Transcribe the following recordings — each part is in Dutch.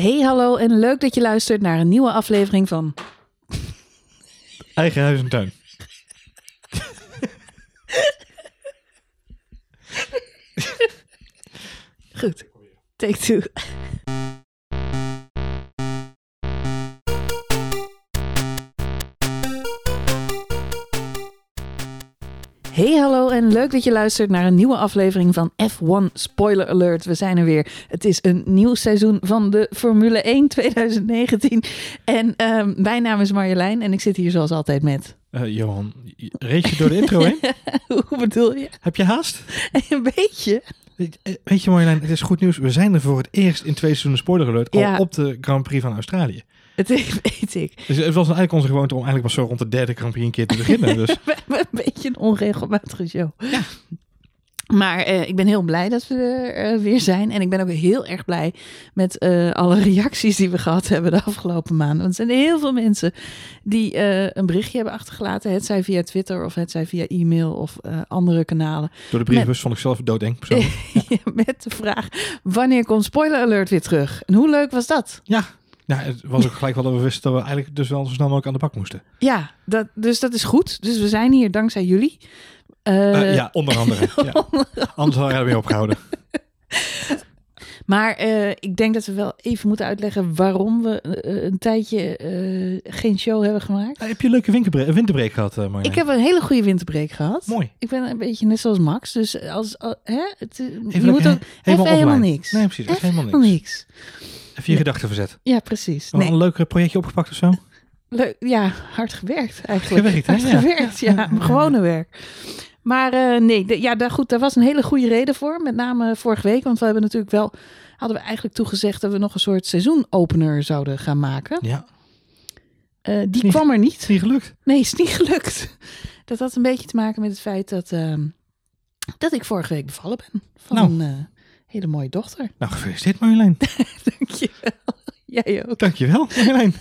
Hey, hallo en leuk dat je luistert naar een nieuwe aflevering van... Eigen huis en tuin. Goed, take two. En leuk dat je luistert naar een nieuwe aflevering van F1 Spoiler Alert. We zijn er weer. Het is een nieuw seizoen van de Formule 1 2019. En ehm, mijn naam is Marjolein en ik zit hier zoals altijd met... Eh, Johan, reed je door de intro heen? Hoe bedoel je? Heb je haast? Een beetje. Weet, eh, weet je Marjolein, het is goed nieuws. We zijn er voor het eerst in twee seizoenen spoiler alert al Ja. op de Grand Prix van Australië. Het weet ik. Dus het was eigenlijk onze gewoonte om eigenlijk pas zo rond de derde Prix een keer te beginnen. Dus We hebben een beetje een onregelmatige show. Maar eh, ik ben heel blij dat we er eh, weer zijn. En ik ben ook heel erg blij met eh, alle reacties die we gehad hebben de afgelopen maanden. Want er zijn heel veel mensen die eh, een berichtje hebben achtergelaten. Het zij via Twitter of het zij via e-mail of eh, andere kanalen. door de brievenbus vond ik zelf doodeng persoonlijk. met de vraag, wanneer komt Spoiler Alert weer terug? En hoe leuk was dat? Ja, nou, het was ook gelijk wel dat we wisten dat we eigenlijk dus wel zo snel mogelijk aan de bak moesten. Ja, dat, dus dat is goed. Dus we zijn hier dankzij jullie. Eh, Eh, ja, onder andere. ja. Anders hadden we er weer opgehouden. Maar eh, ik denk dat we wel even moeten uitleggen waarom we een tijdje geen show hebben gemaakt. Heb je een leuke winterbreak, winterbreak gehad, eh Marjolein? Ik heb een hele goede winterbreak gehad. Mooi. Ik ben een beetje net zoals Max. Dus als, al- hè, het, je moet Helemaal niks. Nee, precies. Helemaal helemaal niks. Even je gedachten verzet. Ja, precies. Nee, Een leuk eh, projectje opgepakt of zo? leuk, ja, hard gewerkt eigenlijk. Gewerkt, hè? Hard gewerkt, ja. Gewone werk. Maar eh, nee, de- ja, daar, goed, daar was een hele goede reden voor. Met name vorige week. Want we hebben natuurlijk wel, hadden we eigenlijk toegezegd dat we nog een soort seizoenopener zouden gaan maken. Ja. Eh, die Niet- kwam er niet. Is niet gelukt? Nee, is niet gelukt. Dat had een beetje te maken met het feit dat, ehm, dat ik vorige week bevallen ben. Van Nou. Hele mooie dochter. Nou, gefeliciteerd Marjolein. Dankjewel. Jij ook. Dankjewel Marjolein.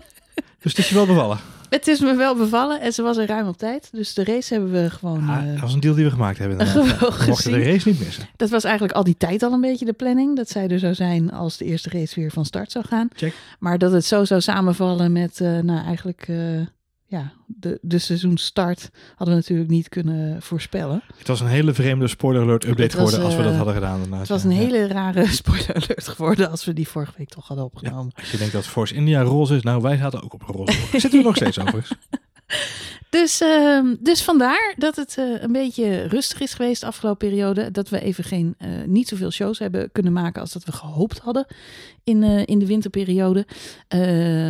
dus het is je wel bevallen. Het is me wel bevallen en ze was er ruim op tijd. Dus de race hebben we gewoon... Ah, eh, dat was een deal die we gemaakt hebben. inderdaad. Gewoon we mochten de race niet missen. dat was eigenlijk al die tijd al een beetje de planning. Dat zij er zou zijn als de eerste race weer van start zou gaan. Check. Maar dat het zo zou samenvallen met, eh, nou eigenlijk, eh, ja, de, de seizoenstart hadden we natuurlijk niet kunnen voorspellen. Het was een hele vreemde spoiler alert update was, geworden als we dat eh, hadden gedaan. daarna. Het was een Ja. hele rare spoiler alert geworden als we die vorige week toch hadden opgenomen. Als je denkt dat Force India roze is, nou wij zaten ook op roze. Zitten we nog steeds overigens. Dus, ehm, dus vandaar dat het eh, een beetje rustig is geweest de afgelopen periode. Dat we even geen, eh, niet zoveel shows hebben kunnen maken als dat we gehoopt hadden in, eh, in de winterperiode. Eh,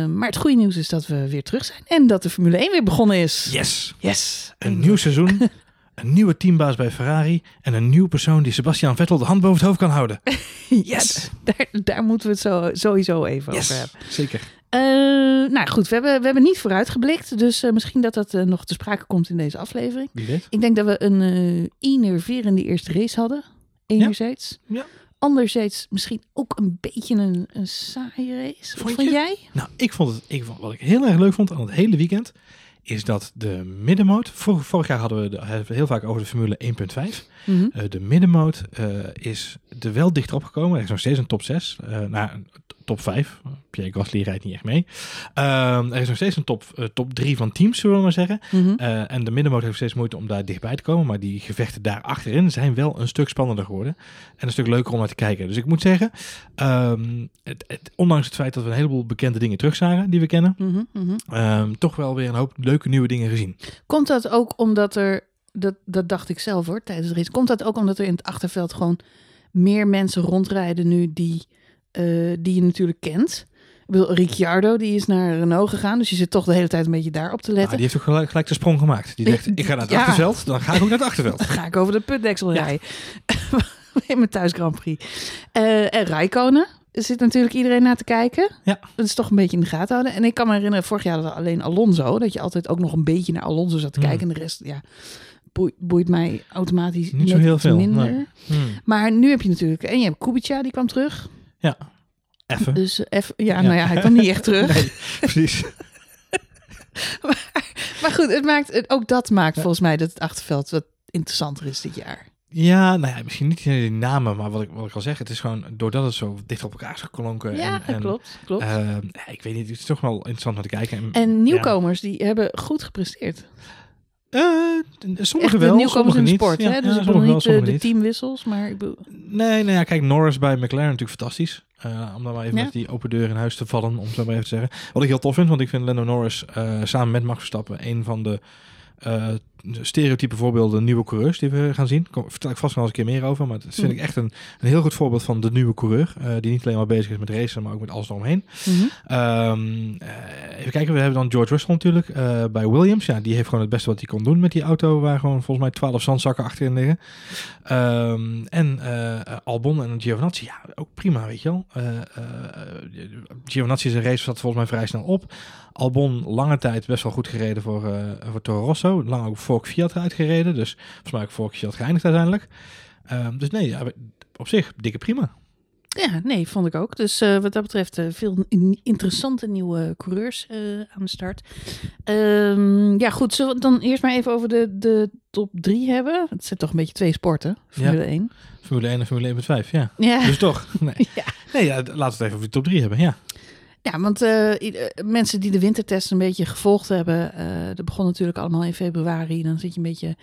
maar het goede nieuws is dat we weer terug zijn en dat de Formule 1 weer begonnen is. Yes. Yes. Een nieuw seizoen. Een nieuwe teambaas bij Ferrari. En een nieuw persoon die Sebastian Vettel de hand boven het hoofd kan houden. Yes. Daar, daar moeten we het zo, sowieso even over hebben. Zeker. Eh, nou goed, we hebben, we hebben niet vooruitgeblikt. Dus eh, misschien dat dat eh, nog te sprake komt in deze aflevering. Ik denk dat we een enerverende eerste race hadden. Enerzijds. Ja. Anderzijds misschien ook een beetje een, een saaie race. Vond jij? Nou, ik vond het, ik vond, wat ik heel erg leuk vond aan het hele weekend, is dat de middenmoot, vor- vorig jaar hadden we de, heel vaak over de Formule 1.5. Mhm. Eh, de middenmoot is er wel dichter op gekomen. Er is nog steeds een top 6. eh nou, top 5. Pierre Gasly rijdt niet echt mee. Ehm, er is nog steeds een top, eh, top 3 van teams, zullen we maar zeggen. Mhm. Eh, en de middenmoot heeft steeds moeite om daar dichtbij te komen. Maar die gevechten daar achterin zijn wel een stuk spannender geworden. En een stuk leuker om naar te kijken. Dus ik moet zeggen, ehm, het, het- ondanks het feit dat we een heleboel bekende dingen terugzagen die we kennen. Mhm, mhm. ehm, toch wel weer een hoop leuke nieuwe dingen gezien. Komt dat ook omdat er, dat, dat dacht ik zelf hoor, tijdens de race. Komt dat ook omdat er in het achterveld gewoon meer mensen rondrijden nu die, eh, die je natuurlijk kent? Ik bedoel, Ricciardo die is naar Renault gegaan, dus je zit toch de hele tijd een beetje daarop te Ah, letten. die heeft ook gelijk, gelijk de sprong gemaakt. Die zegt, ik ga naar het Ja. achterveld, dan ga ik ook naar het achterveld. Dan ga ik over de putdeksel Ja. rijden. In mijn thuis Grand Prix. Eh, en Rijkonen. Er zit natuurlijk iedereen naar te kijken. Ja. Dat is toch een beetje in de gaten houden. En ik kan me herinneren, vorig jaar we alleen Alonso. Dat je altijd ook nog een beetje naar Alonso zat te Hmm. kijken. En de rest, ja, boeit, boeit mij automatisch Niet zo heel veel, minder. nee. Hmm. Maar nu heb je natuurlijk... En je hebt Kubica, die kwam terug. Even. Dus eh, even, ja, nou ja, hij kwam niet echt terug. Nee, precies. Maar goed, het maakt, het- ook dat maakt Ja. volgens mij dat het achterveld wat interessanter is dit jaar. Ja, nou ja, misschien niet die namen, maar wat ik, wat ik al zeg, het is gewoon doordat het zo dicht op elkaar is geklonken. Ja, en, klopt. klopt. eh, ik weet niet, het is toch wel interessant om te kijken. En, en nieuwkomers, die hebben goed gepresteerd. eh, sommige Echt de wel, nieuwkomers sommige in de niet. sport. Ja, hè? ja, Dus ik bedoel niet de, sommige de niet. teamwissels, maar ik bedoel... Nee, nou ja, kijk, Norris bij McLaren natuurlijk fantastisch. Eh, om dan maar even Ja. met die open deur in huis te vallen, om zo maar even te zeggen. Wat ik heel tof vind, want ik vind Lando Norris eh, samen met Max Verstappen een van de eh, stereotype voorbeelden nieuwe coureurs die we gaan zien. Kom, vertel ik vast nog eens een keer meer over, maar dat vind Mm. ik echt een, een heel goed voorbeeld van de nieuwe coureur. eh, die niet alleen maar bezig is met racen, maar ook met alles eromheen. Eh, even kijken, we hebben dan George Russell natuurlijk bij Williams. Ja, die heeft gewoon het beste wat hij kon doen met die auto, waar gewoon volgens mij 12 zandzakken achterin liggen. Ehm, en Albon en Giovinazzi, ja, ook prima, weet je wel. Giovinazzi zijn race zat volgens mij vrij snel op. Albon lange tijd best wel goed gereden voor, eh voor Toro Rosso. Lang ook Fork Fiat uitgereden, dus volgens mij ook Fork Fiat geëindigd uiteindelijk. Ehm, dus nee, ja, op zich dikke prima. Ja, nee, vond ik ook. Dus eh, wat dat betreft eh, veel in- interessante nieuwe coureurs aan de start. Ehm, ja, goed. Zullen we dan eerst maar even over de, de top drie hebben? Het zijn toch een beetje twee sporten, Formule 1. Formule 1 en Formule 1.5, ja. Ja. Dus toch, nee. Ja. Nee, ja, laten we het even over de top 3 hebben, ja. Ja, want eh, eh, mensen die de wintertest een beetje gevolgd hebben, eh dat begon natuurlijk allemaal in februari. Dan zit je een beetje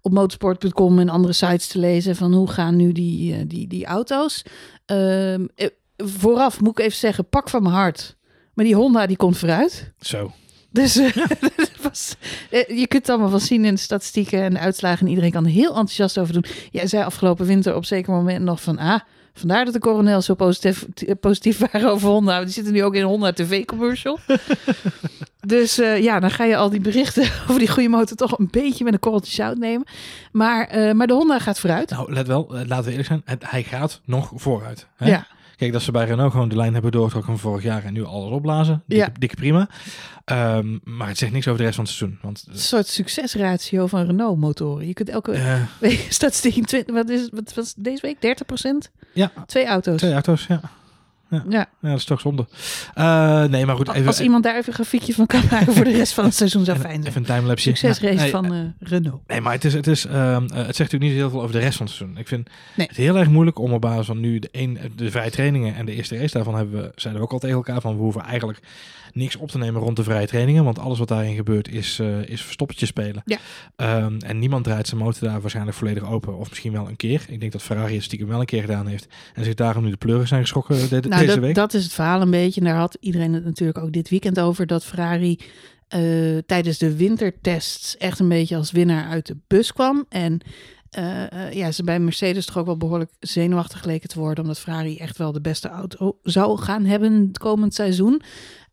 op motorsport.com en andere sites te lezen van hoe gaan nu die, die, die auto's. Ehm, eh, vooraf moet ik even zeggen, pak van mijn hart. Maar die Honda die komt vooruit. Zo. Dus was, je kunt het allemaal wel zien in de statistieken en de uitslagen. En iedereen kan er heel enthousiast over doen. Jij zei afgelopen winter op zeker moment nog van... Ah, vandaar dat de coronel zo positief, positief waren over Honda. Die zitten nu ook in Honda TV-commercial. dus eh, ja, dan ga je al die berichten over die goede motor... toch een beetje met een korreltje zout nemen. Maar, eh, maar de Honda gaat vooruit. Nou, let wel, eh, laten we eerlijk zijn, het, hij gaat nog vooruit. Hè? Ja, Kijk, dat ze bij Renault gewoon de lijn hebben doorgetrokken van vorig jaar en nu alles opblazen. Dikke, Ja. dikke prima. Ehm, maar het zegt niks over de rest van het seizoen. Want een soort succesratio van Renault-motoren. Je kunt elke eh, week statistiek... Wat is wat was deze week? 30% ja, Twee auto's. twee auto's, ja. Ja. Ja, dat is toch zonde. Eh, nee, maar goed, even, Als iemand daar even een grafiekje van kan maken voor de rest van het seizoen zou fijn zijn. even een timelapse. Succesrace nee, van eh, Renault. Nee, maar het, is, het, is, ehm, eh, het zegt natuurlijk niet heel veel over de rest van het seizoen. Ik vind Nee. het heel erg moeilijk om op basis van nu de, een, de vrije trainingen en de eerste race daarvan hebben we, zeiden we ook al tegen elkaar van we hoeven eigenlijk niks op te nemen rond de vrije trainingen, want alles wat daarin gebeurt is, eh, is verstoppertje spelen. Ja. Ehm, en niemand draait zijn motor daar waarschijnlijk volledig open, of misschien wel een keer. Ik denk dat Ferrari het stiekem wel een keer gedaan heeft en zich daarom nu de pleuren zijn geschrokken de- de- Nou, deze dat, week. dat is het verhaal een beetje. En daar had iedereen het natuurlijk ook dit weekend over. Dat Ferrari eh, tijdens de wintertests echt een beetje als winnaar uit de bus kwam. En eh, eh, ja, ze bij Mercedes toch ook wel behoorlijk zenuwachtig leken te worden. Omdat Ferrari echt wel de beste auto zou gaan hebben het komend seizoen.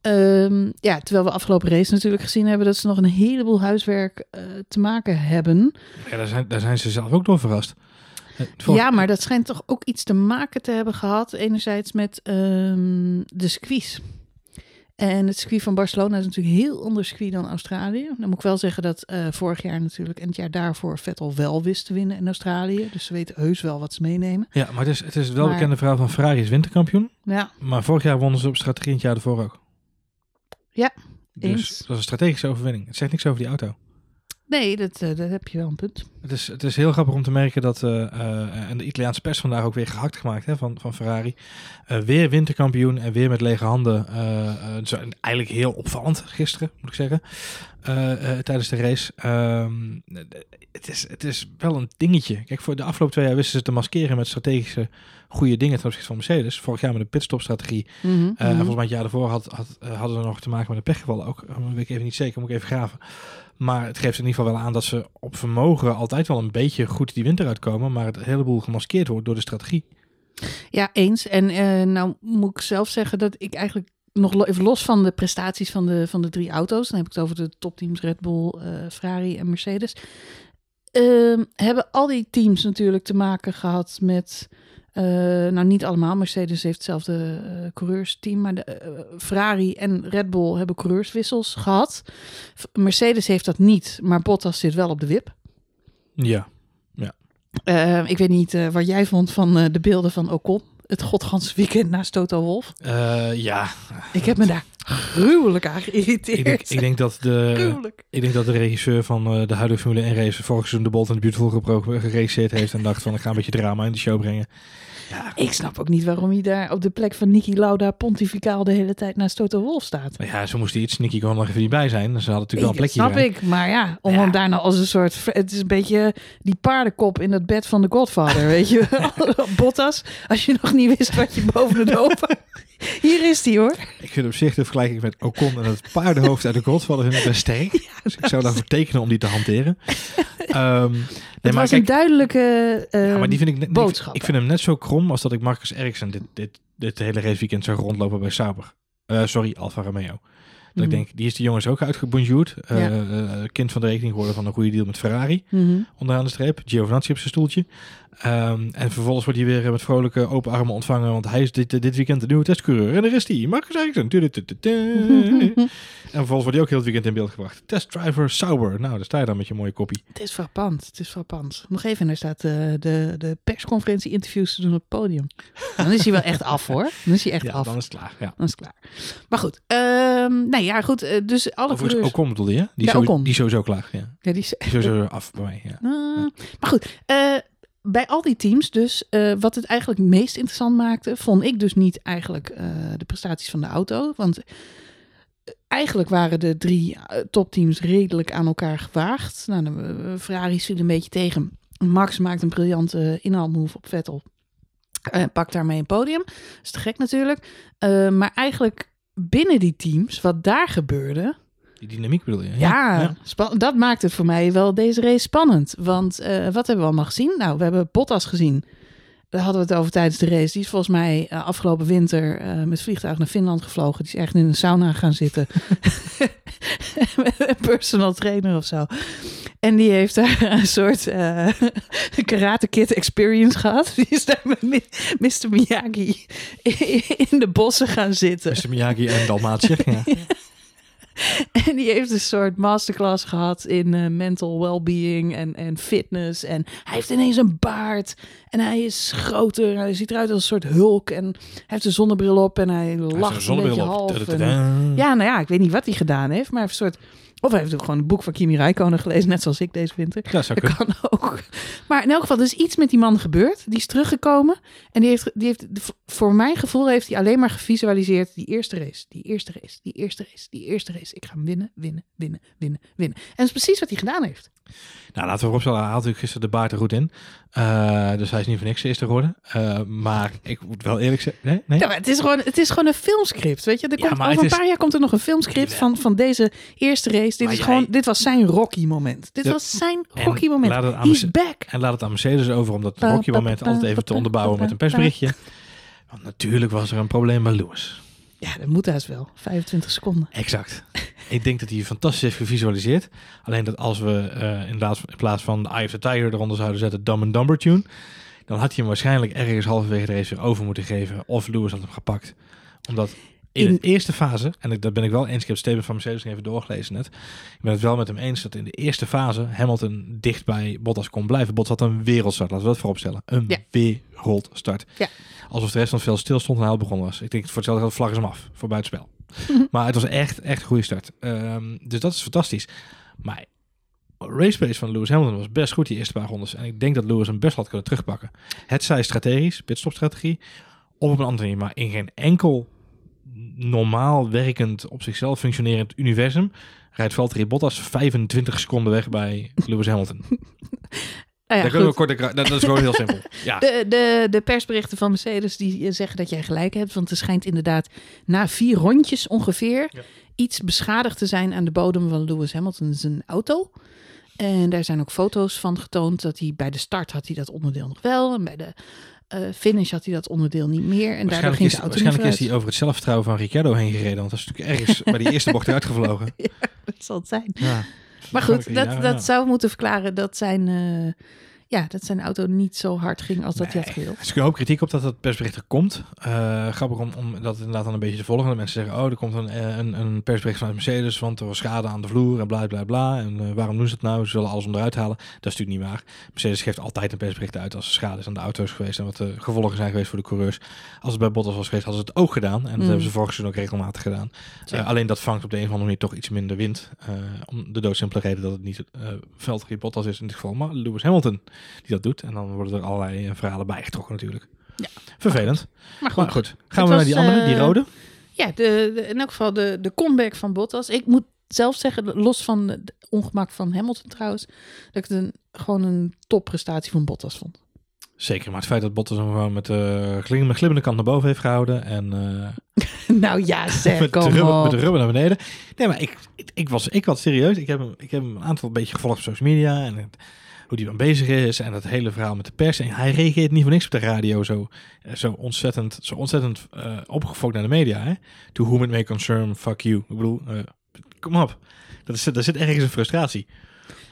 Ehm, ja, terwijl we afgelopen race natuurlijk gezien hebben dat ze nog een heleboel huiswerk te maken hebben. Ja, daar, zijn, daar zijn ze zelf ook door verrast. Ja, maar dat schijnt toch ook iets te maken te hebben gehad. Enerzijds met ehm, de circuits. En het circuit van Barcelona is natuurlijk heel ander circuit dan Australië. Dan moet ik wel zeggen dat eh, vorig jaar natuurlijk en het jaar daarvoor Vettel wel wist te winnen in Australië. Dus ze weten heus wel wat ze meenemen. Ja, maar het is, het is het welbekende Maar- verhaal van Ferrari is winterkampioen. Ja, Maar vorig jaar wonnen ze op strategie en het jaar ervoor ook. Ja, Dus eens. dat is een strategische overwinning. Het zegt niks over die auto. Nee, dat, eh, dat heb je wel een punt. Het is, het is heel grappig om te merken dat, eh, eh, en de Italiaanse pers vandaag ook weer gehakt gemaakt hè, van, van Ferrari. Weer winterkampioen en weer met lege handen. eigenlijk heel opvallend gisteren, moet ik zeggen, tijdens de race. Ehm, het, is, het is wel een dingetje. Kijk, voor de afgelopen twee jaar wisten ze te maskeren met strategische goede dingen ten opzichte van Mercedes. Vorig jaar met de pitstopstrategie. Eh, en mhm. volgens mij het jaar daarvoor had, had, hadden ze nog te maken met een pechgeval ook. Dat weet ik even niet zeker, moet ik even graven. Maar het geeft in ieder geval wel aan dat ze op vermogen altijd wel een beetje goed die winter uitkomen. Maar het heleboel gemaskeerd wordt door de strategie. Ja, eens. En eh, nou moet ik zelf zeggen dat ik eigenlijk nog even los van de prestaties van de, van de drie auto's, dan heb ik het over de topteams Red Bull, eh, Ferrari en Mercedes, ehm, hebben al die teams natuurlijk te maken gehad met, eh, nou niet allemaal, Mercedes heeft hetzelfde eh, coureursteam, maar de, eh, Ferrari en Red Bull hebben coureurswissels gehad. Mercedes heeft dat niet, maar Bottas zit wel op de wip. Ja. Eh, ik weet niet wat jij vond van de beelden van Ocon. Het godganse weekend naast Toto Wolf. Ja. Ik heb me daar gruwelijk aan geïrriteerd. Ik denk, ik denk dat de, gruwelijk. ik denk dat de regisseur van eh, de huidige Formule 1 race vorig seizoen de Bolt en de Beautiful geregisseerd heeft en dacht van ik ga een beetje drama in de show brengen. Ja, Ik snap ook niet waarom hij daar op de plek van Niki Lauda pontificaal de hele tijd naast Toto Wolf staat. maar ja, ze moesten iets. Nicky kon er nog even niet bij zijn. Ze hadden natuurlijk wel een plekje snap ik, maar ja, om Ja. hem daar nou als een soort... Het is een beetje die paardenkop in het bed van de Godfather, weet je wel. Bottas, als je nog niet wist wat je boven de hoofd had. Hier is die hoor. Op zich de vergelijking met Ocon en het paardenhoofd uit de Godfather vind ik best sterk. dus ik zou daarvoor tekenen om die te hanteren. Ehm, nee, Het maar was kijk, een duidelijke eh, ja, maar die vind ik, net- boodschap. Ik, vind hem net zo krom als dat ik Marcus Ericsson dit, dit, dit hele raceweekend zou rondlopen bij Sauber. Eh, sorry, Alfa Romeo. Dat ik Mhm. denk, die is de jongens ook uitgebonjourd. Ja. eh, kind van de rekening geworden van een goede deal met Ferrari. Mhm. Onderaan de streep. Giovinazzi op zijn stoeltje. Ehm, en vervolgens wordt hij weer met vrolijke open armen ontvangen. Want hij is dit, dit weekend de nieuwe testcoureur. En daar is hij. Marcus Ericsson. En vervolgens wordt hij ook heel het weekend in beeld gebracht. Testdriver Sauber. Nou, daar sta je dan met je mooie kopie. Het is frappant, het is frappant. Nog even, en er staat eh, de, de persconferentie interviews te doen op het podium. Dan is hij wel echt af hoor. Dan is hij echt Ja, af. dan is het klaar. Ja. Dan is het klaar. Maar goed, ehm nee, ja, goed. eh, dus alle Overigens. Ocon bedoelde je? Die, Ja, Ocon. die sowieso klaar. Ja. Ja, die is- sowieso af bij mij. Ja. Ah, maar goed, eh, bij al die teams dus, eh, wat het eigenlijk meest interessant maakte, vond ik dus niet eigenlijk eh, de prestaties van de auto. Want eh, eigenlijk waren de drie topteams redelijk aan elkaar gewaagd. Nou, de Ferraris viel een beetje tegen. Max maakt een briljante inhaalmove op Vettel. Eh, pakt daarmee een podium. Dat is te gek natuurlijk. Maar eigenlijk binnen die teams, wat daar gebeurde, Die dynamiek bedoel je? ja, dat maakt het voor mij wel deze race spannend. Want eh, wat hebben we allemaal gezien? Nou, we hebben Bottas gezien. Daar hadden we het over tijdens de race. Die is volgens mij eh, afgelopen winter eh, met vliegtuig naar Finland gevlogen. Die is echt in een sauna gaan zitten. met een personal trainer of zo. En die heeft daar een soort eh karate kid experience gehad. Die is daar met Mr. Miyagi in de bossen gaan zitten. Mr. Miyagi en Dalmatier. Ja. En die heeft een soort masterclass gehad in eh, mental well-being en, en fitness. En hij heeft ineens een baard. En hij is groter. Hij ziet eruit als een soort hulk. En hij heeft een zonnebril op. En hij lacht een beetje op. half. En, ja, nou ja, ik weet niet wat hij gedaan heeft. Maar hij heeft een soort... Of hij heeft ook gewoon een boek van Kimi Räikkönen gelezen. Net zoals ik deze winter. Ja, zou Dat kan ook. Maar in elk geval, er is iets met die man gebeurd. Die is teruggekomen. En die heeft, die heeft, voor mijn gevoel heeft hij alleen maar gevisualiseerd die eerste race. Die eerste race, die eerste race, die eerste race. Ik ga hem winnen, winnen, winnen, winnen, winnen. En dat is precies wat hij gedaan heeft. Nou, laten we vooropstellen, hij had natuurlijk gisteren de baard er goed in. Eh, dus hij is niet voor niks eerste geworden. Eh, maar ik moet wel eerlijk zeggen... Nee? nee? Ja, maar het is gewoon, het is gewoon een filmscript, weet je. Er Ja, komt, maar over een is- paar jaar komt er nog een filmscript Ja. van, van deze eerste race. Dit, Maar is jij- gewoon, dit was zijn Rocky moment. Dit Ja. was zijn En Rocky moment. laat het aan He's back. En laat het aan Mercedes over om dat Pa, Rocky pa, moment pa, altijd even te onderbouwen met een persberichtje. Want natuurlijk was er een probleem bij Lewis. Ja, dat moet haast wel. 25 seconden. Exact. Ik denk dat hij fantastisch heeft gevisualiseerd. Alleen dat als we eh, in, plaats, in plaats van Eye of the Tiger eronder zouden zetten Dumb and Dumber Tune, dan had hij hem waarschijnlijk ergens halverwege de race weer over moeten geven. Of Lewis had hem gepakt. Omdat in, In- de eerste fase, en ik, dat ben ik wel eens, ik heb het statement van Mercedes even doorgelezen net. Ik ben het wel met hem eens dat in de eerste fase Hamilton dicht bij Bottas kon blijven. Bottas had een wereldstart, laten we dat vooropstellen. Een Ja. wereldstart. Ja. Alsof de rest van het veld stil stond en hij al begonnen was. Ik denk, voor hetzelfde geld vlaggen ze hem af, voor buitenspel. Maar het was echt, echt een goede start. Ehm, dus dat is fantastisch. Maar race pace van Lewis Hamilton was best goed die eerste paar rondes. En ik denk dat Lewis hem best had kunnen terugpakken. Het zij strategisch, pitstopstrategie, of op een andere manier. Maar in geen enkel normaal werkend, op zichzelf functionerend universum rijdt Valtteri Bottas 25 seconden weg bij Lewis Hamilton. Nou ja, Daar kunnen we goed. kort, dat, is gewoon heel simpel. Ja. De, de, de persberichten van Mercedes die eh, zeggen dat jij gelijk hebt. Want er schijnt inderdaad na vier rondjes ongeveer Ja. iets beschadigd te zijn aan de bodem van Lewis Hamilton zijn auto. En daar zijn ook foto's van getoond dat hij bij de start had hij dat onderdeel nog wel. En bij de eh, finish had hij dat onderdeel niet meer. En daardoor Waarschijnlijk, ging is, zijn auto niet waarschijnlijk is hij over het zelfvertrouwen van Ricciardo heen gereden. Want dat is natuurlijk ergens bij die eerste bocht eruit gevlogen. Dat zal het zijn. Ja. Maar goed, dat, dat zou moeten verklaren dat zijn, eh, ja, dat zijn auto niet zo hard ging als dat je had Nee. gewild. Er is een hoop kritiek op dat het persbericht er komt. Eh, grappig om, om dat inderdaad dan een beetje te volgen. Dat mensen zeggen, oh, er komt een, eh, een, een persbericht vanuit Mercedes, want er was schade aan de vloer en bla bla bla. En eh, waarom doen ze het nou? Ze zullen alles onderuit halen. Dat is natuurlijk niet waar. Mercedes geeft altijd een persbericht uit als er schade is aan de auto's geweest en wat de gevolgen zijn geweest voor de coureurs. Als het bij Bottas was geweest, hadden ze het ook gedaan. En dat Mm. hebben ze vorig seizoen ook regelmatig gedaan. Alleen dat vangt op de een of andere manier toch iets minder wind. om de doodsimpele reden dat het niet uh, Valtteri Bottas is in dit geval, maar Lewis Hamilton die dat doet. En dan worden er allerlei eh, verhalen bijgetrokken natuurlijk. Ja. Vervelend. Maar goed, Maar goed, gaan we naar die andere, die eh, rode. ja, de, de- in elk geval de, de comeback van Bottas. Ik moet zelf zeggen, los van het ongemak van Hamilton trouwens, dat ik het een, gewoon een topprestatie van Bottas vond. Zeker, maar het feit dat Bottas hem gewoon met de uh, glimmende kant naar boven heeft gehouden en uh, nou ja, zeg, met, de rubber, op. met de rubber naar beneden. Nee, maar ik, ik, ik was, ik was serieus. Ik heb, hem, ik heb hem een aantal beetje gevolgd op social media en het, hoe die dan bezig is en het hele verhaal met de pers. En hij reageert niet voor niks op de radio zo, eh, zo ontzettend, zo ontzettend uh, opgefokt naar de media. Hè? To whom it may concern, fuck you. Ik bedoel, uh, kom op. Dat is, daar zit ergens een frustratie.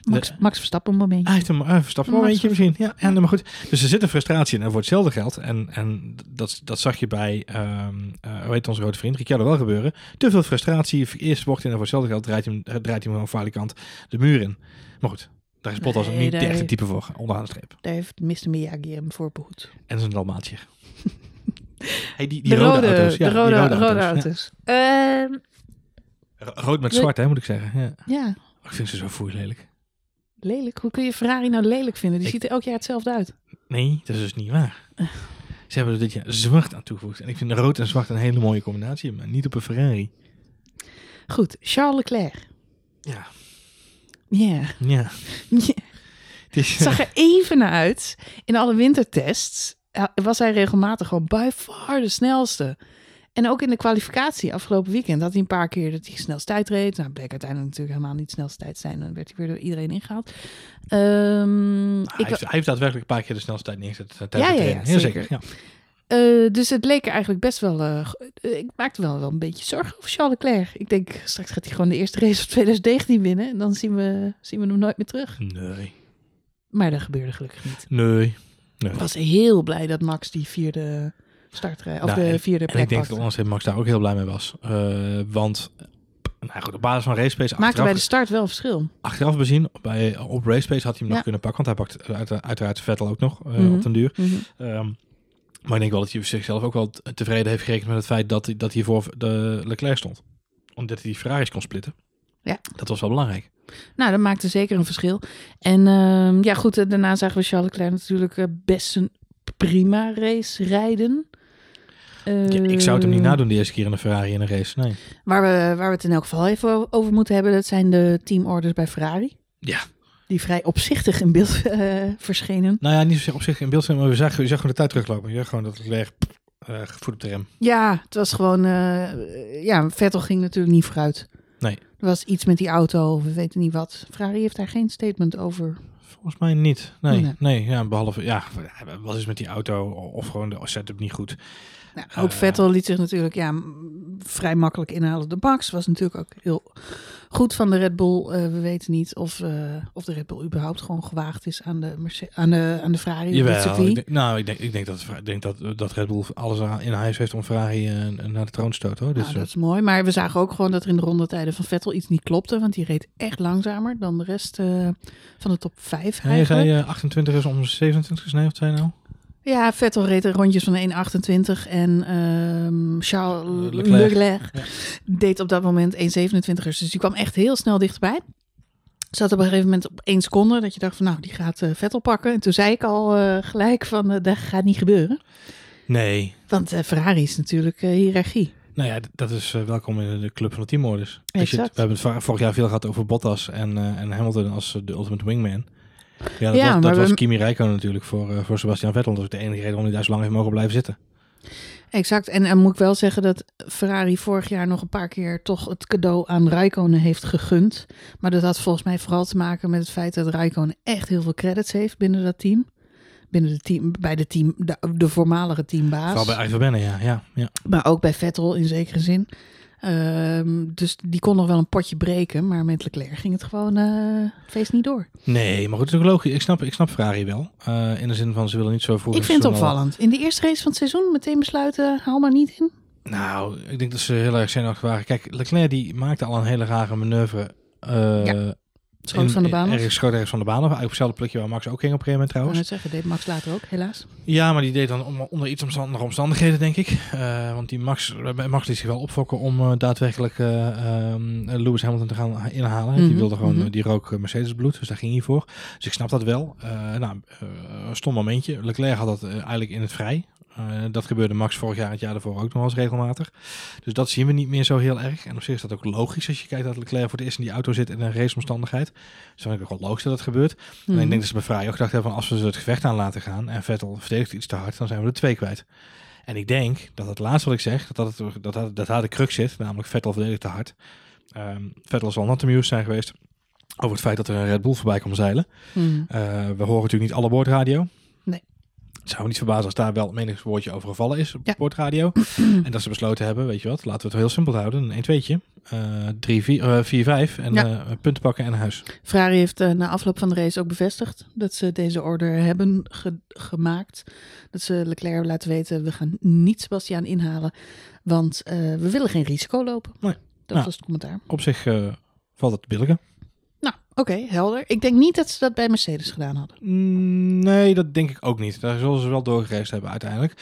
Max, De, Max Verstappen momentje. hij heeft een uh, Verstappen momentje misschien. Ja, nee, maar goed. Dus er zit een frustratie in en voor hetzelfde geld. En, en dat, dat zag je bij, um, uh, hoe heet onze grote vriend, Ricciardo wel gebeuren. Te veel frustratie, eerst bocht in en voor hetzelfde geld draait hij, draait hij hem gewoon falikant de muur in. Maar goed, daar is Bottas Nee, niet daar de echte type voor, onderaan de streep. Daar heeft Mr. Miyagi hem voor behoed. En zijn dalmaatje. hey, die, die de rode, rode, auto's. Ja, de rode, rode, auto's. Ja. auto's. Ehm, Ro- Rood met zwart, hè, moet ik zeggen. Ja. ja, Ik vind ze zo foei lelijk. lelijk. Hoe kun je Ferrari nou lelijk vinden? Die Ik- ziet er elk jaar hetzelfde uit. Nee, dat is dus niet waar. Ze hebben er dit jaar zwart aan toegevoegd. En ik vind rood en zwart een hele mooie combinatie, maar niet op een Ferrari. Goed, Charles Leclerc. Ja, Ja. ja. Het zag er even naar uit. In alle wintertests eh, was hij regelmatig gewoon by far de snelste. En ook in de kwalificatie afgelopen weekend had hij een paar keer dat hij snelste tijd reed. Nou, bleek uiteindelijk natuurlijk helemaal niet snelste tijd zijn. Dan werd hij weer door iedereen ingehaald. Ehm, hij, ik, heeft, hij heeft daadwerkelijk een paar keer de snelste tijd neergezet. eh, Ja, ja, ja, zeker. Ja. Eh, dus het leek er eigenlijk best wel... eh, eh, ik maakte wel, wel een beetje zorgen over Charles Leclerc. Ik denk, straks gaat hij gewoon de eerste race van 2019 winnen. En dan zien we, zien we hem nooit meer terug. Nee, Maar dat gebeurde gelukkig niet. nee. nee. Ik was heel blij dat Max die vierde startrij, of Nou, de en- vierde En plek ik denk dat pakte. Lance Max daar ook heel blij mee was. Want, nou goed, op basis van race pace, Maakte bij de start wel verschil. achteraf bezien, bij, op race pace had hij hem nog kunnen pakken. Want hij pakt uit, uiteraard Vettel ook nog Mhm. op den duur. Ehm, maar ik denk wel dat hij zichzelf ook wel tevreden heeft gerekend met het feit dat hij, dat hij voor de Leclerc stond. Omdat hij die Ferraris kon splitten. Ja. Dat was wel belangrijk. Nou, dat maakte zeker een verschil. En ehm, ja, goed, eh, daarna zagen we Charles Leclerc natuurlijk eh, best een prima race rijden. Ja, ik zou het hem niet Eh, nadoen de eerste keer in een Ferrari in een race. Nee. Waar we, waar we het in elk geval even over moeten hebben, dat zijn de teamorders bij Ferrari. Ja. Die vrij opzichtig in beeld eh, verschenen. Nou ja, niet zozeer op zich in beeld zijn, maar we zagen, je zag gewoon de tijd teruglopen. Je zag gewoon dat Leclerc eh voet op de rem. Ja, het was gewoon... eh, ja, Vettel ging natuurlijk niet vooruit. Nee. Er was iets met die auto, we weten niet wat. Ferrari heeft daar geen statement over. Volgens mij niet. Nee, Nee. nee. ja, behalve, ja, wat is met die auto? Of gewoon de setup niet goed. Nou, ook Eh. Vettel liet zich natuurlijk ja, vrij makkelijk inhalen. De Max was natuurlijk ook heel goed van de Red Bull. Eh, we weten niet of, eh, of de Red Bull überhaupt gewoon gewaagd is aan de, aan de, aan de Ferrari. Jawel, ik denk, nou, ik denk, ik denk, dat, ik denk dat, dat Red Bull alles in huis heeft om Ferrari naar de troon te stoten. Hoor. Dus, Nou, dat is mooi. Maar we zagen ook gewoon dat er in de rondetijden van Vettel iets niet klopte. Want die reed echt langzamer dan de rest van de top 5 ja, je zei eh, 28 is om 27 nee, wat zei nou? Ja, Vettel reed rondjes van 1,28 en ehm, Charles Eh, Leclerc. Leclerc, Ja. deed op dat moment 1,27ers. Dus die kwam echt heel snel dichterbij. Zat op een gegeven moment op één seconde dat je dacht van nou, die gaat eh, Vettel pakken. En toen zei ik al eh, gelijk van dat gaat niet gebeuren. Nee. Want Ferrari is natuurlijk hiërarchie. Nou ja, dat is welkom in de club van de teamorders. We hebben het vorig jaar veel gehad over Bottas en, en Hamilton als de ultimate wingman. Ja, dat Ja, was, dat maar we- was Kimi Räikkönen natuurlijk voor, eh, voor Sebastian Vettel. Dat is de enige reden waarom hij daar zo lang heeft mogen blijven zitten. Exact. En dan moet ik wel zeggen dat Ferrari vorig jaar nog een paar keer toch het cadeau aan Raikkonen heeft gegund. Maar dat had volgens mij vooral te maken met het feit dat Raikkonen echt heel veel credits heeft binnen dat team. Binnen de team, bij de, team, de, de voormalige teambaas. Vooral bij Ivan Benne, ja. ja, ja. Maar ook bij Vettel in zekere zin. Ehm, dus die kon nog wel een potje breken, maar met Leclerc ging het gewoon eh, feest niet door. Nee, maar goed, het is ook logisch. Ik snap, ik snap Ferrari wel. Eh, in de zin van ze willen niet zo vroeg. Ik vind het opvallend. In de eerste race van het seizoen meteen besluiten, haal maar niet in. Nou, ik denk dat ze heel erg zenuwachtig waren. Kijk, Leclerc die maakte al een hele rare manoeuvre. eh, Ja, Schoot van de baan. Ergens schoot ergens van de baan af. Eigenlijk op hetzelfde plekje waar Max ook ging op een gegeven moment Ik wou trouwens. net zeggen, deed Max later ook, helaas. Ja, maar die deed dan onder iets omstandige omstandigheden, denk ik. Eh, want die Max, eh, Max liet zich wel opfokken om eh, daadwerkelijk ehm, Lewis Hamilton te gaan inhalen. Die Mhm, wilde gewoon, mhm. die rook Mercedes bloed, dus daar ging hij voor. Dus ik snap dat wel. Nou, stom momentje. Leclerc had dat eigenlijk in het vrij. Eh, dat gebeurde Max vorig jaar, het jaar daarvoor ook nog wel eens regelmatig. Dus dat zien we niet meer zo heel erg. En op zich is dat ook logisch als je kijkt dat Leclerc voor het eerst in die auto zit in een raceomstandigheid. Dus dan vind ik ook wel logisch dat dat gebeurt. En Mhm. ik denk dat ze bij Ferrari ook gedacht hebben van als we ze het gevecht aan laten gaan en Vettel verdedigt iets te hard, dan zijn we er twee kwijt. En ik denk dat het laatste wat ik zeg, dat, dat, het, dat, dat, dat daar de crux zit, namelijk Vettel verdedigt te hard. Ehm, Vettel zal not amused zijn geweest over het feit dat er een Red Bull voorbij komt zeilen. Mhm. Eh, we horen natuurlijk niet alle boordradio. Het zou me niet verbazen als daar wel menig woordje over gevallen is op Ja. boordradio. en dat ze besloten hebben, weet je wat, laten we het heel simpel houden. Een 1 2 3, 4, 4, 5 en Ja. eh, punten pakken en naar huis. Ferrari heeft eh, na afloop van de race ook bevestigd dat ze deze order hebben ge- gemaakt. Dat ze Leclerc laten weten, we gaan niet Sebastian inhalen, want eh, we willen geen risico lopen. Nee. Dat Nou. was het commentaar. Op zich eh, valt het te billigen. Nou, oké, helder. Ik denk niet dat ze dat bij Mercedes gedaan hadden. Mm, Nee, dat denk ik ook niet. Daar zullen ze wel doorgereisd hebben uiteindelijk.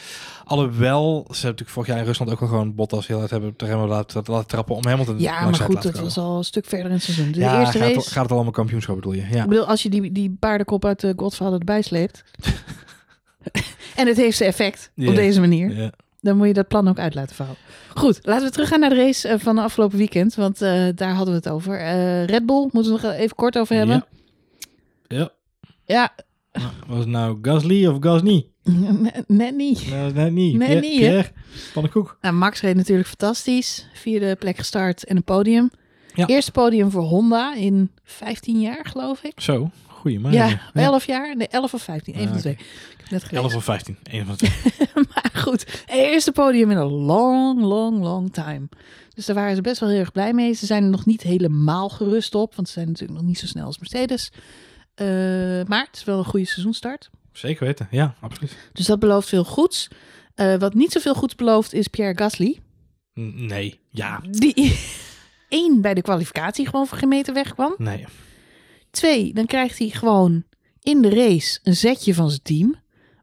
Alhoewel, ze hebben natuurlijk vorig jaar in Rusland ook wel gewoon Bottas heel hard hebben te remmen laten, laten trappen om Hamilton Ja, langs maar te goed, dat was al een stuk verder in het seizoen. De ja, eerste gaat, race, het, gaat het allemaal kampioenschap bedoel je? Ja. ik bedoel, als je die, die paardenkop uit de Godfather erbij sleept... en het heeft zijn effect Ja. op deze manier... Ja. Dan moet je dat plan ook uit laten vouwen. Goed, laten we teruggaan naar de race eh, van de afgelopen weekend. Want eh, daar hadden we het over. Eh, Red Bull, moeten we nog even kort over hebben. Ja. Ja, Was het nou Gasly of Gasly? net- net niet. Net niet. Net Pierre, niet? Pierre, pannenkoek. Nou, Max reed natuurlijk fantastisch. Vierde plek gestart en een podium. Ja. Eerste podium voor Honda in 15 jaar, geloof ik. Zo, goeie man. Ja, 11 jaar? Nee, 11 of 15. Een Ah, van de twee. Ik heb net gelezen. 11 of 15. Een van de twee. goed, eerste podium in een long, long, long time. Dus daar waren ze best wel heel erg blij mee. Ze zijn er nog niet helemaal gerust op, want ze zijn natuurlijk nog niet zo snel als Mercedes. Eh, maar het is wel een goede seizoenstart. Zeker weten. Ja, absoluut. Dus dat belooft veel goeds. Eh, wat niet zoveel goeds belooft is Pierre Gasly. Nee. Ja. Die één bij de kwalificatie gewoon voor geen meter wegkwam. Nee. Twee, dan krijgt hij gewoon in de race een zetje van zijn team.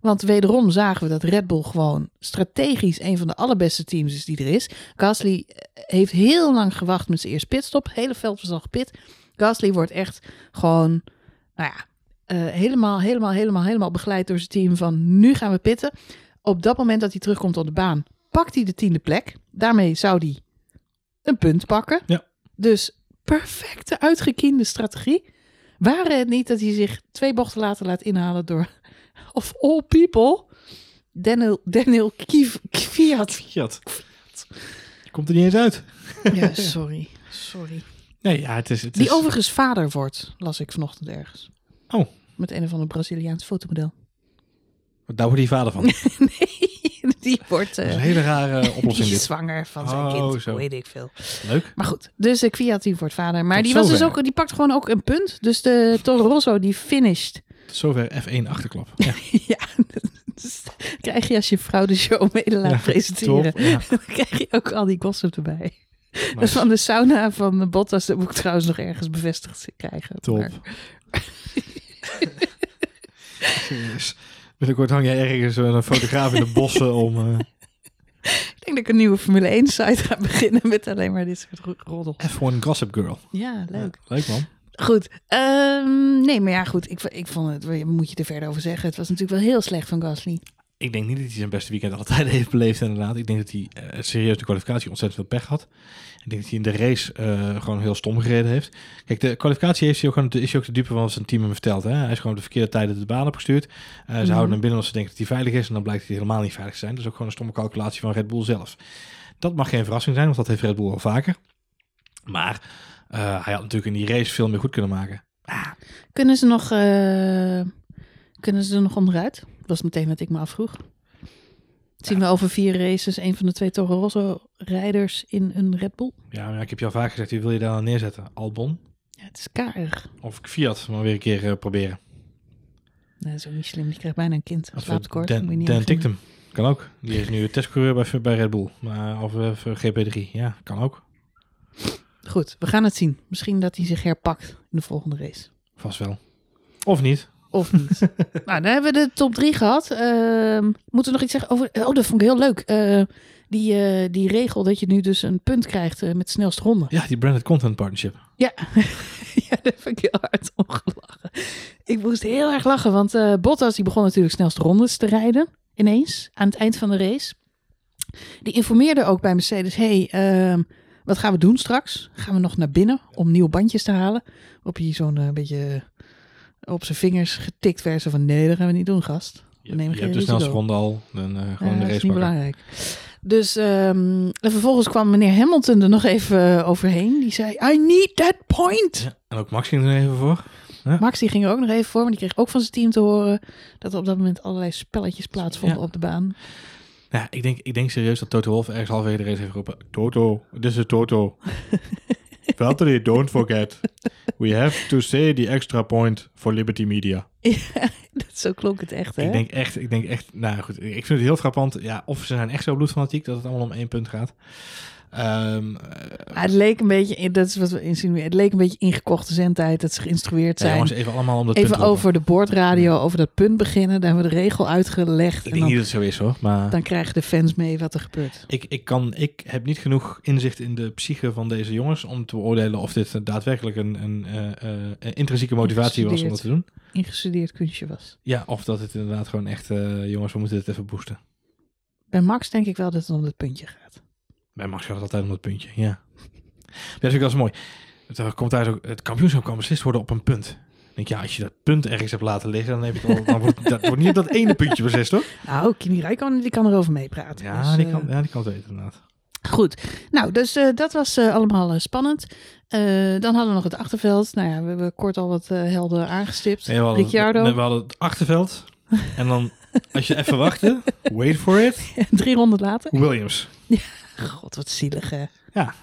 Want wederom zagen we dat Red Bull gewoon strategisch een van de allerbeste teams is die er is. Gasly eh, heeft heel lang gewacht met zijn eerste pitstop. Hele veld was al gepit. Gasly wordt echt gewoon, nou ja, eh, helemaal, helemaal, helemaal, helemaal begeleid door zijn team van nu gaan we pitten. Op dat moment dat hij terugkomt op de baan, pakt hij de tiende plek. Daarmee zou hij een punt pakken. Ja. Dus perfecte uitgekiende strategie. Waren het niet dat hij zich twee bochten later laat inhalen door, of all people, Daniel, Daniel Kiv, Kvyat. Fiat. Komt er niet eens uit. Ja, sorry. Sorry. Nee, ja, het is... Het Die is... overigens vader wordt, las ik vanochtend ergens. Oh. Met een of ander Braziliaans fotomodel. Daar wordt die vader van. nee, die wordt Dat is eh, een hele rare die oplossing is dit. zwanger van zijn Oh, kind. zo. Weet ik veel. Leuk. Maar goed, dus uh, die wordt vader. Maar Tot die, was dus ook, die pakt gewoon ook een punt. Dus de Toro Rosso die finished. Zover F1 achterklap. Ja, ja, dus krijg je als je vrouw de show mede laat Ja, presenteren. top. Ja, Dan krijg je ook al die gossip erbij. Dat nice. van de sauna van Bottas, dat moet ik trouwens nog ergens bevestigd krijgen. Top. Maar- Serieus. Binnenkort hang jij ergens een fotograaf in de bossen om... eh, ik denk dat ik een nieuwe Formule 1 site ga beginnen met alleen maar dit soort ro- roddel. F1 Gossip Girl. Ja, leuk. Ja, leuk man. Goed. ehm, nee, maar ja, goed. Ik, ik vond het, moet je er verder over zeggen? Het was natuurlijk wel heel slecht van Gasly. Ik denk niet dat hij zijn beste weekend alle tijden heeft beleefd inderdaad. Ik denk dat hij eh, serieus de kwalificatie ontzettend veel pech had. Ik denk dat hij in de race eh, gewoon heel stom gereden heeft. Kijk, de kwalificatie heeft hij ook, gewoon, is hij ook de dupe van wat zijn team hem vertelt. Hè? Hij is gewoon op de verkeerde tijden de baan opgestuurd. Eh, ze Mhm. houden hem binnen als ze denken dat hij veilig is. En dan blijkt hij helemaal niet veilig te zijn. Dat is ook gewoon een stomme calculatie van Red Bull zelf. Dat mag geen verrassing zijn, want dat heeft Red Bull al vaker. Maar hij had natuurlijk in die race veel meer goed kunnen maken. Kunnen ze nog, eh, kunnen ze er nog onderuit? Dat was meteen wat ik me afvroeg. Zien we over vier races een van de twee Toro Rosso rijders in een Red Bull? Ja, maar ik heb je al vaak gezegd, wie wil je daar dan neerzetten? Albon Ja, het is karig. of Fiat? Maar weer een keer eh, proberen. Nee, dat is ook niet slim. Die krijgt bijna een kind. Of Slaaptekort. Dan, Dan beginnen. Ticktum. Kan ook. Die is nu testcoureur bij, bij Red Bull. Maar, of eh, voor GP3. Ja, kan ook. Goed, we gaan het zien. Misschien dat hij zich herpakt in de volgende race. Vast wel. Of niet. Of niet. nou, dan hebben we de top drie gehad. Ehm, moeten we nog iets zeggen over... Oh, dat vond ik heel leuk. Eh, die, eh, die regel dat je nu dus een punt krijgt eh, met snelste ronde. Ja, die branded content partnership. Ja. ja, daar heb ik heel hard om gelachen. Ik moest heel erg lachen, want eh, Bottas die begon natuurlijk snelste rondes te rijden. Ineens, aan het eind van de race. Die informeerde ook bij Mercedes, hey, ehm, wat gaan we doen straks? Gaan we nog naar binnen om nieuwe bandjes te halen? Op je zo'n eh, beetje op zijn vingers getikt werd. Zo van, nee, dat gaan we niet doen, gast. Je, nemen je geen hebt de snelste ronde al. Dan eh, Ja, gewoon de dat is race niet pakken. belangrijk. Dus ehm, en vervolgens kwam meneer Hamilton er nog even eh, overheen. Die zei, I need that point. Ja, en ook Max ging er even voor. Max die ging er ook nog even voor, maar die kreeg ook van zijn team te horen dat er op dat moment allerlei spelletjes plaatsvonden Ja. op de baan. Ja, ik denk, ik denk serieus dat Toto Wolff ergens halverwege de race heeft geroepen. Toto, this is Toto. Valtteri, don't forget. We have to say the extra point for Liberty Media. Dat, zo klonk het echt, hè? Ik denk echt, ik denk echt, nou goed, ik vind het heel frappant. Ja, of ze zijn echt zo bloedfanatiek dat het allemaal om één punt gaat. Ehm, eh, het leek een beetje, dat is wat we insinueren, het leek een beetje ingekochte zendtijd dat ze geïnstrueerd ja, zijn. jongens, even allemaal om dat even punt over de boordradio, over dat punt beginnen. Daar hebben we de regel uitgelegd. Ik En denk dan, niet dat het zo is hoor, maar dan krijgen de fans mee wat er gebeurt. ik, ik, kan, ik heb niet genoeg inzicht in de psyche van deze jongens om te beoordelen of dit daadwerkelijk een, een eh, eh, een intrinsieke motivatie was om dat te doen. Ingestudeerd kunstje was. Ja, of dat het inderdaad gewoon echt, eh, jongens, we moeten dit even boosten. Bij Max denk ik wel dat het om het puntje gaat. Bij Max gaat het altijd om dat puntje, ja. Ja, dat vind ik wel eens mooi. Het, eh, komt uit ook, het kampioenschap kan beslist worden op een punt. Dan denk ja, als je dat punt ergens hebt laten liggen, dan, heb je het al, dan wordt dat wordt niet op dat ene puntje beslist, hoor. Nou, Kimi Räikkönen die kan erover meepraten. Ja, Dus, die eh, kan, ja, die kan het weten, inderdaad. Goed, nou, dus eh, dat was eh, allemaal eh, spannend. Eh, dan hadden we nog het achterveld. Nou ja, we hebben kort al wat eh, helden aangestipt. Nee, we, hadden, Ricciardo, nee, we hadden het achterveld. En dan, als je even wachtte, wait for it, drie ronden later. Williams. God, wat zielig hè. Ja,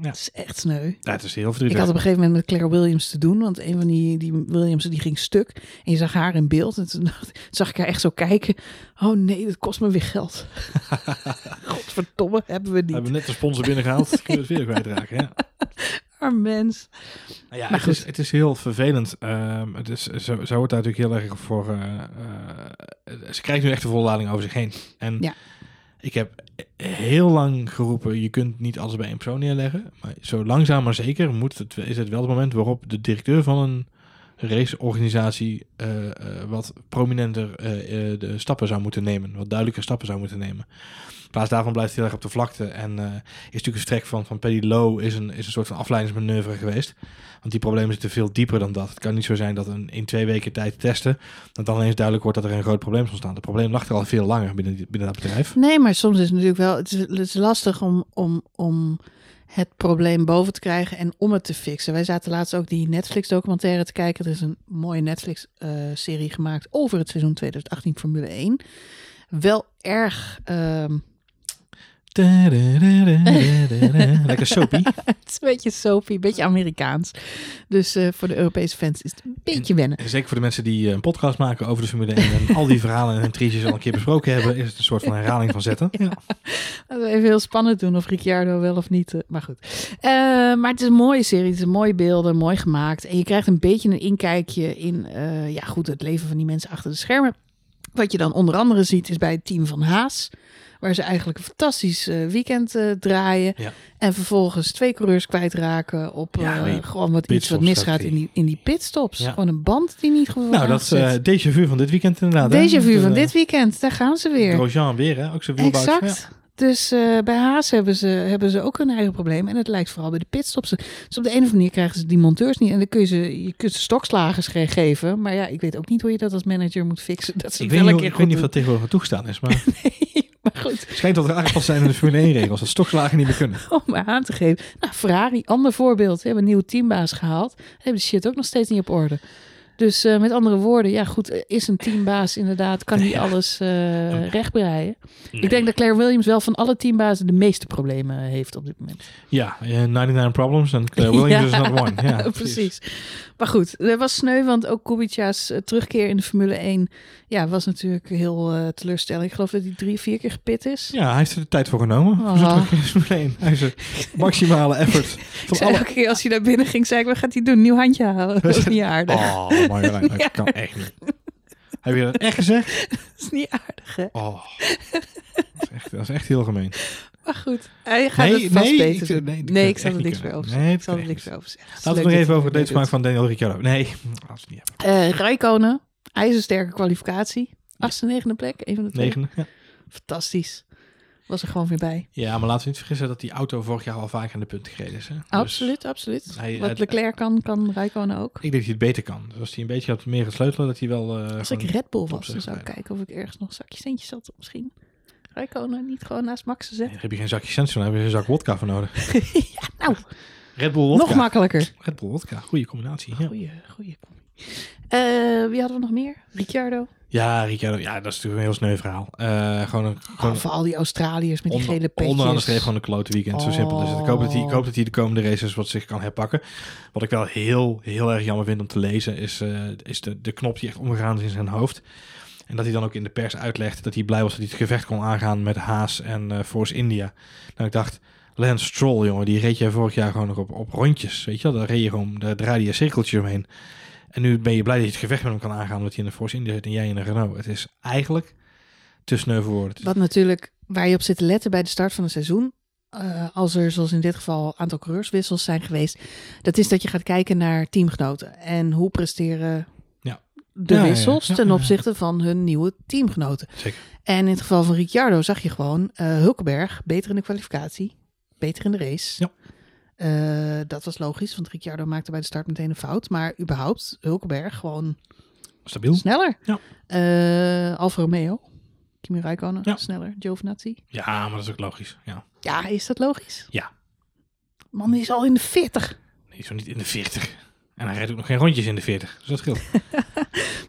ja. Het is echt sneu. Ja, het is heel Ik verdrietig. had op een gegeven moment met Claire Williams te doen, want een van die, die Williams die ging stuk. En je zag haar in beeld en toen zag ik haar echt zo kijken. Oh nee, dat kost me weer geld. Godverdomme, hebben we We niet. hebben net de sponsor binnengehaald, kunnen we het weer kwijtraken. Ja. Arm mens. Nou ja, Maar het, is, het is heel vervelend. Ehm, het is, zo, zo wordt daar natuurlijk heel erg voor... eh, eh, ze krijgt nu echt de volle lading over zich heen. En Ja. ik heb heel lang geroepen... je kunt niet alles bij één persoon neerleggen. Maar zo langzaam maar zeker moet het, is het wel het moment waarop de directeur van een raceorganisatie... eh, wat prominenter de stappen zou moeten nemen. Wat duidelijker stappen zou moeten nemen. Plaats daarvan blijft hij heel erg op de vlakte. En eh, is natuurlijk een vertrek van, van Paddy Lowe is een, is een soort van afleidingsmanoeuvre geweest. Want die problemen zitten veel dieper dan dat. Het kan niet zo zijn dat een, in twee weken tijd testen, dat dan ineens duidelijk wordt dat er een groot probleem is ontstaan. Het probleem lag er al veel langer binnen, binnen dat bedrijf. Nee, maar soms is het natuurlijk wel. Het is, het is lastig om, om, om het probleem boven te krijgen en om het te fixen. Wij zaten laatst ook die Netflix-documentaire te kijken. Er is een mooie Netflix-serie gemaakt over het seizoen 2018 Formule 1. Wel erg. ehm, Lekker soapy. het is een beetje soapy, een beetje Amerikaans. Dus voor de Europese fans is het een beetje wennen. En zeker voor de mensen die een podcast maken over de Formule 1 en al die verhalen en intriges al een keer besproken hebben, is het een soort van herhaling van zetten. Ja. We even heel spannend doen of Ricciardo wel of niet. maar goed. Maar het is een mooie serie. Het is mooie beelden, mooi gemaakt. En je krijgt een beetje een inkijkje in ja, goed, het leven van die mensen achter de schermen. Wat je dan onder andere ziet is bij het team van Haas. Waar ze eigenlijk een fantastisch eh, weekend eh, draaien. Ja. En vervolgens twee coureurs kwijtraken op Ja, eh, nee, gewoon wat iets wat misgaat in die, in die pitstops. Ja. Gewoon een band die niet goed Nou, dat is déjà vu van dit weekend inderdaad. Déjà vu Met, van dit weekend. Daar gaan ze weer. Grosjean weer, hè? Ook zo'n. Exact. Dus bij Haas hebben ze, hebben ze ook hun eigen probleem. En het lijkt vooral bij de pitstops. Dus op de een of andere manier krijgen ze die monteurs niet. En dan kun je ze, je kunt ze stokslagers ge- geven. Maar ja, ik weet ook niet hoe je dat als manager moet fixen. Dat ze Ik weet, wel niet, een hoe- keer ik weet niet of dat tegenwoordig toegestaan is, maar. goed, het schijnt dat er aangepast zijn in de Formule 1 regels. Dat stokslagen niet meer kunnen. om maar aan te geven. Nou, Ferrari, ander voorbeeld. Ze hebben een nieuwe teambaas gehaald. Ze hebben de shit ook nog steeds niet op orde. Dus eh, met andere woorden, ja goed, eh, is een teambaas inderdaad, kan niet alles eh rechtbreien. Nee. Ik denk dat Claire Williams wel van alle teambazen de meeste problemen heeft op dit moment. Ja, eh, 99 Problems en Claire Williams is not one. Ja, precies. Maar goed, dat was sneu, want ook Kubica's terugkeer in de Formule 1 ja, was natuurlijk heel eh teleurstellend. Ik geloof dat hij drie, vier keer gepit is. Ja, hij heeft er de tijd voor genomen. Oh. Voor zijn terug in de Formule 1. Hij heeft er maximale effort van alle... elke keer als hij naar binnen ging, zei ik, wat gaat hij doen? Nieuw handje halen. Dat is niet aardig. Oh, Marjolein, dat kan echt niet. Heb je dat echt gezegd? Dat is niet aardig, hè? Oh, dat is echt, dat is echt heel gemeen. Maar goed, hij gaat Nee, het vast nee, beter ik- doen. nee, Nee, ik zal er niks meer over Nee, zeggen. ik zal er niks meer over zeggen. Laten we nog even over hij het het date van Daniel Ricciardo. Nee, als niet hebben. Eh Rijkonen, ijzersterke kwalificatie. Achtste, negende plek, een van de twee. Negende. Ja. Fantastisch. Was er gewoon weer bij. ja, maar laten we niet vergissen dat die auto vorig jaar al vaak aan de punt gereden is. Hè? Dus absoluut, absoluut. hij- Wat hij- Leclerc kan, kan Rijkonen ook. ik denk dat hij het beter kan. Dus als hij een beetje had meer gesleuteld, dat hij wel... eh, Als ik Red Bull was, dan zou ik kijken of ik ergens nog een zakje centjes had. Misschien Rijkonen niet gewoon naast Max te Nee, zetten. daar heb je geen zakje cent van, daar heb je een zak wodka voor nodig. ja, nou, Red Bull wodka. nog makkelijker. Red Bull wodka, goede combinatie. Ja. Goeie, goeie. Eh, wie hadden we nog meer? Ricciardo. Ja, Ricciardo, ja, dat is natuurlijk een heel sneu verhaal. Eh, gewoon een, gewoon Oh, voor al die Australiërs met die onder, gele petjes. onderaan de streep gewoon een klote weekend. Zo simpel is het. Ik hoop, dat hij, ik hoop dat hij de komende races wat zich kan herpakken. Wat ik wel heel, heel erg jammer vind om te lezen, is, eh, is de, de knop die echt omgegaan is in zijn hoofd. En dat hij dan ook in de pers uitlegt dat hij blij was dat hij het gevecht kon aangaan met Haas en eh, Force India. Nou, ik dacht, Lance Stroll, jongen, die reed jij vorig jaar gewoon nog op, op rondjes. Weet je wel, daar reed je gewoon, daar draaide je een cirkeltje omheen. En nu ben je blij dat je het gevecht met hem kan aangaan, omdat hij in de Force India zit en jij in de Renault. Het is eigenlijk te sneu voor woorden. Wat natuurlijk, waar je op zit te letten bij de start van het seizoen. eh, als er, zoals in dit geval, een aantal coureurswissels zijn geweest. Dat is dat je gaat kijken naar teamgenoten. En hoe presteren Ja. de Ja, wissels Ja, ten opzichte van hun nieuwe teamgenoten. Zeker. En in het geval van Ricciardo zag je gewoon eh, Hulkenberg beter in de kwalificatie. Beter in de race. Ja. Eh, dat was logisch, want Ricciardo maakte bij de start meteen een fout. Maar überhaupt, Hulkenberg gewoon Stabiel. sneller. Ja. Eh, Alfa Romeo, Kimi Räikkönen, Ja. sneller. Giovinazzi. Ja, maar dat is ook logisch. Ja. Ja, is dat logisch? Ja. Man, die is al in de 40. Nee, zo niet in de 40. En hij rijdt ook nog geen rondjes in de 40. Dus dat scheelt.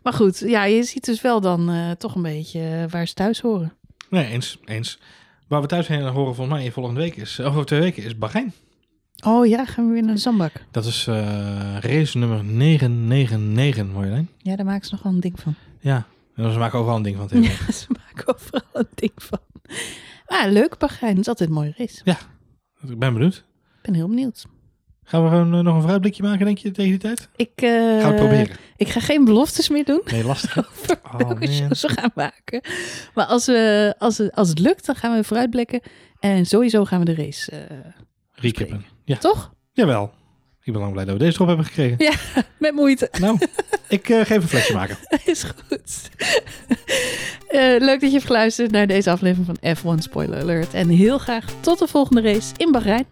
Maar goed, ja, je ziet dus wel dan eh, toch een beetje waar ze thuis horen. Nee, eens. eens. Waar we thuis heen horen volgens mij volgende week is, over twee weken, is Bahrein. Oh ja, gaan we weer naar de zandbak. Dat is eh, race nummer 999, Marjolein. Ja, daar maken ze nog wel een ding van. Ja, en ze maken overal een ding van tegenwoordig. Ja, ze maken overal een ding van. Maar leuk, Bahrein. Het is altijd een mooie race. Ik ben benieuwd. Ik ben heel benieuwd. Gaan we gewoon eh, nog een vooruitblikje maken, denk je, tegen die tijd? Ik, eh, we het proberen. ik ga geen beloftes meer doen Nee, lastig. over Oh, welke shows we gaan maken. Maar als, we, als, het, als het lukt, dan gaan we vooruitblikken. En sowieso gaan we de race, Recappen. Ja, toch? jawel. Ik ben lang blij dat we deze erop hebben gekregen. Met moeite. Nou, ik eh, geef een flesje maken. Is goed. Eh, leuk dat je hebt geluisterd naar deze aflevering van F1 Spoiler Alert. En heel graag tot de volgende race in Bahrein.